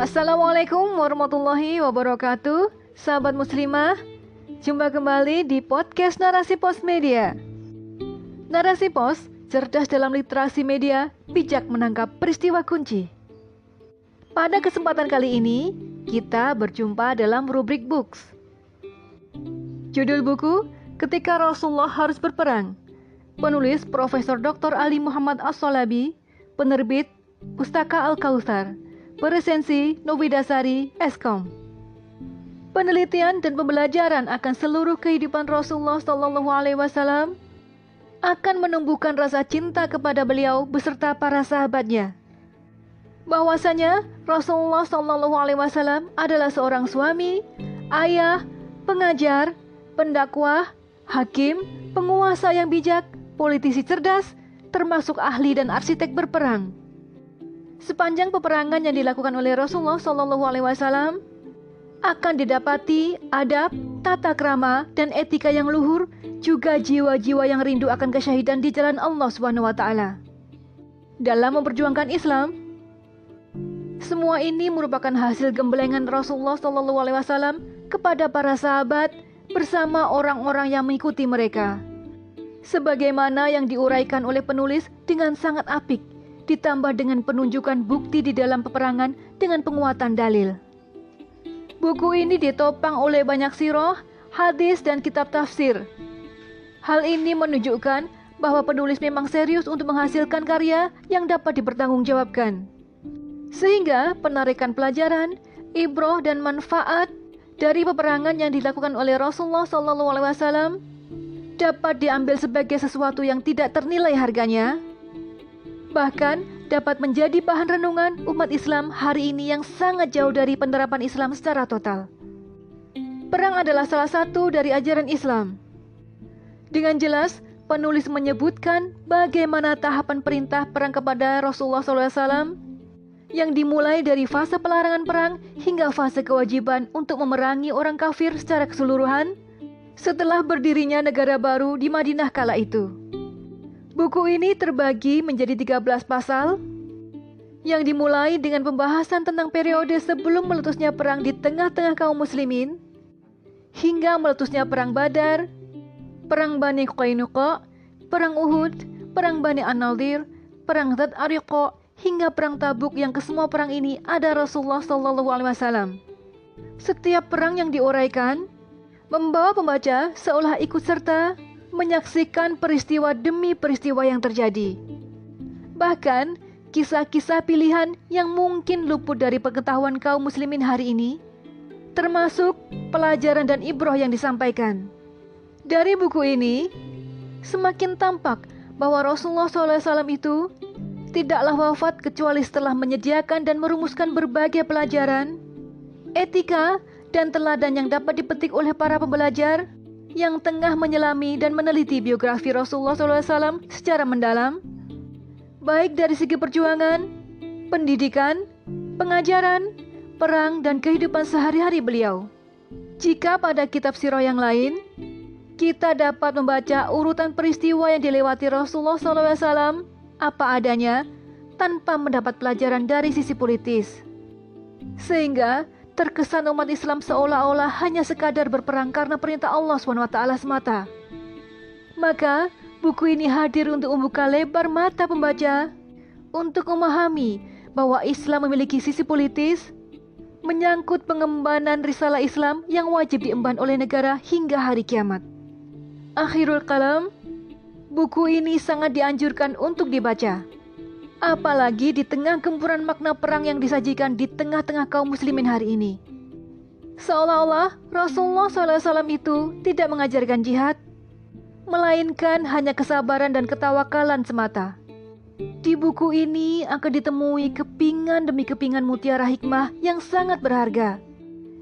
Assalamualaikum warahmatullahi wabarakatuh. Sahabat muslimah Jumpa kembali di podcast Narasi Pos Media. Narasi Pos, cerdas dalam literasi media Bijak menangkap peristiwa kunci. Pada kesempatan kali ini Kita berjumpa dalam rubrik books. Judul buku Ketika Rasulullah harus berperang. Penulis Profesor Dr. Ali Muhammad As-Solabi Penerbit Pustaka Al-Kautsar Presensi Novidasari Eskom. Penelitian dan pembelajaran akan seluruh kehidupan Rasulullah Shallallahu Alaihi Wasallam akan menumbuhkan rasa cinta kepada beliau beserta para sahabatnya. Bahwasanya Rasulullah Shallallahu Alaihi Wasallam adalah seorang suami, ayah, pengajar, pendakwah, hakim, penguasa yang bijak, politisi cerdas, termasuk ahli dan arsitek berperang. Sepanjang peperangan yang dilakukan oleh Rasulullah Shallallahu Alaihi Wasallam akan didapati adab, tata krama, dan etika yang luhur, juga jiwa-jiwa yang rindu akan kesyahidan di jalan Allah Subhanahu wa taala. Dalam memperjuangkan Islam, semua ini merupakan hasil gemblengan Rasulullah Shallallahu alaihi wasallam kepada para sahabat bersama orang-orang yang mengikuti mereka. Sebagaimana yang diuraikan oleh penulis dengan sangat apik ditambah dengan penunjukan bukti di dalam peperangan dengan penguatan dalil. Buku ini ditopang oleh banyak siroh, hadis, dan kitab tafsir. Hal ini menunjukkan bahwa penulis memang serius untuk menghasilkan karya yang dapat dipertanggungjawabkan. Sehingga penarikan pelajaran, ibroh, dan manfaat dari peperangan yang dilakukan oleh Rasulullah SAW dapat diambil sebagai sesuatu yang tidak ternilai harganya bahkan dapat menjadi bahan renungan umat Islam hari ini yang sangat jauh dari penerapan Islam secara total. Perang adalah salah satu dari ajaran Islam. Dengan jelas, penulis menyebutkan bagaimana tahapan perintah perang kepada Rasulullah SAW yang dimulai dari fase pelarangan perang hingga fase kewajiban untuk memerangi orang kafir secara keseluruhan setelah berdirinya negara baru di Madinah kala itu. Buku ini terbagi menjadi 13 pasal yang dimulai dengan pembahasan tentang periode sebelum meletusnya perang di tengah-tengah kaum muslimin hingga meletusnya perang Badar, perang Bani Qainuqa, perang Uhud, perang Bani An-Nadir, perang Zat Ariqa, hingga perang Tabuk yang kesemua perang ini ada Rasulullah Shallallahu alaihi wasallam. Setiap perang yang diuraikan membawa pembaca seolah ikut serta menyaksikan peristiwa demi peristiwa yang terjadi. Bahkan, kisah-kisah pilihan yang mungkin luput dari pengetahuan kaum muslimin hari ini, termasuk pelajaran dan ibroh yang disampaikan. Dari buku ini, semakin tampak bahwa Rasulullah SAW itu tidaklah wafat kecuali setelah menyediakan dan merumuskan berbagai pelajaran, etika, dan teladan yang dapat dipetik oleh para pembelajar yang tengah menyelami dan meneliti biografi Rasulullah SAW secara mendalam, baik dari segi perjuangan, pendidikan, pengajaran, perang, dan kehidupan sehari-hari beliau. Jika pada kitab sirah yang lain, kita dapat membaca urutan peristiwa yang dilewati Rasulullah SAW apa adanya tanpa mendapat pelajaran dari sisi politis. Sehingga terkesan umat Islam seolah-olah hanya sekadar berperang karena perintah Allah SWT semata. Maka, buku ini hadir untuk membuka lebar mata pembaca untuk memahami bahwa Islam memiliki sisi politis menyangkut pengembangan risalah Islam yang wajib diemban oleh negara hingga hari kiamat. Akhirul kalam, buku ini sangat dianjurkan untuk dibaca. Apalagi di tengah gempuran makna perang yang disajikan di tengah-tengah kaum muslimin hari ini. Seolah-olah Rasulullah SAW itu tidak mengajarkan jihad, melainkan hanya kesabaran dan ketawakalan semata. Di buku ini akan ditemui kepingan demi kepingan mutiara hikmah yang sangat berharga,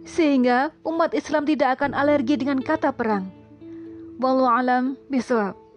sehingga umat Islam tidak akan alergi dengan kata perang. Wallahu alam bisawab.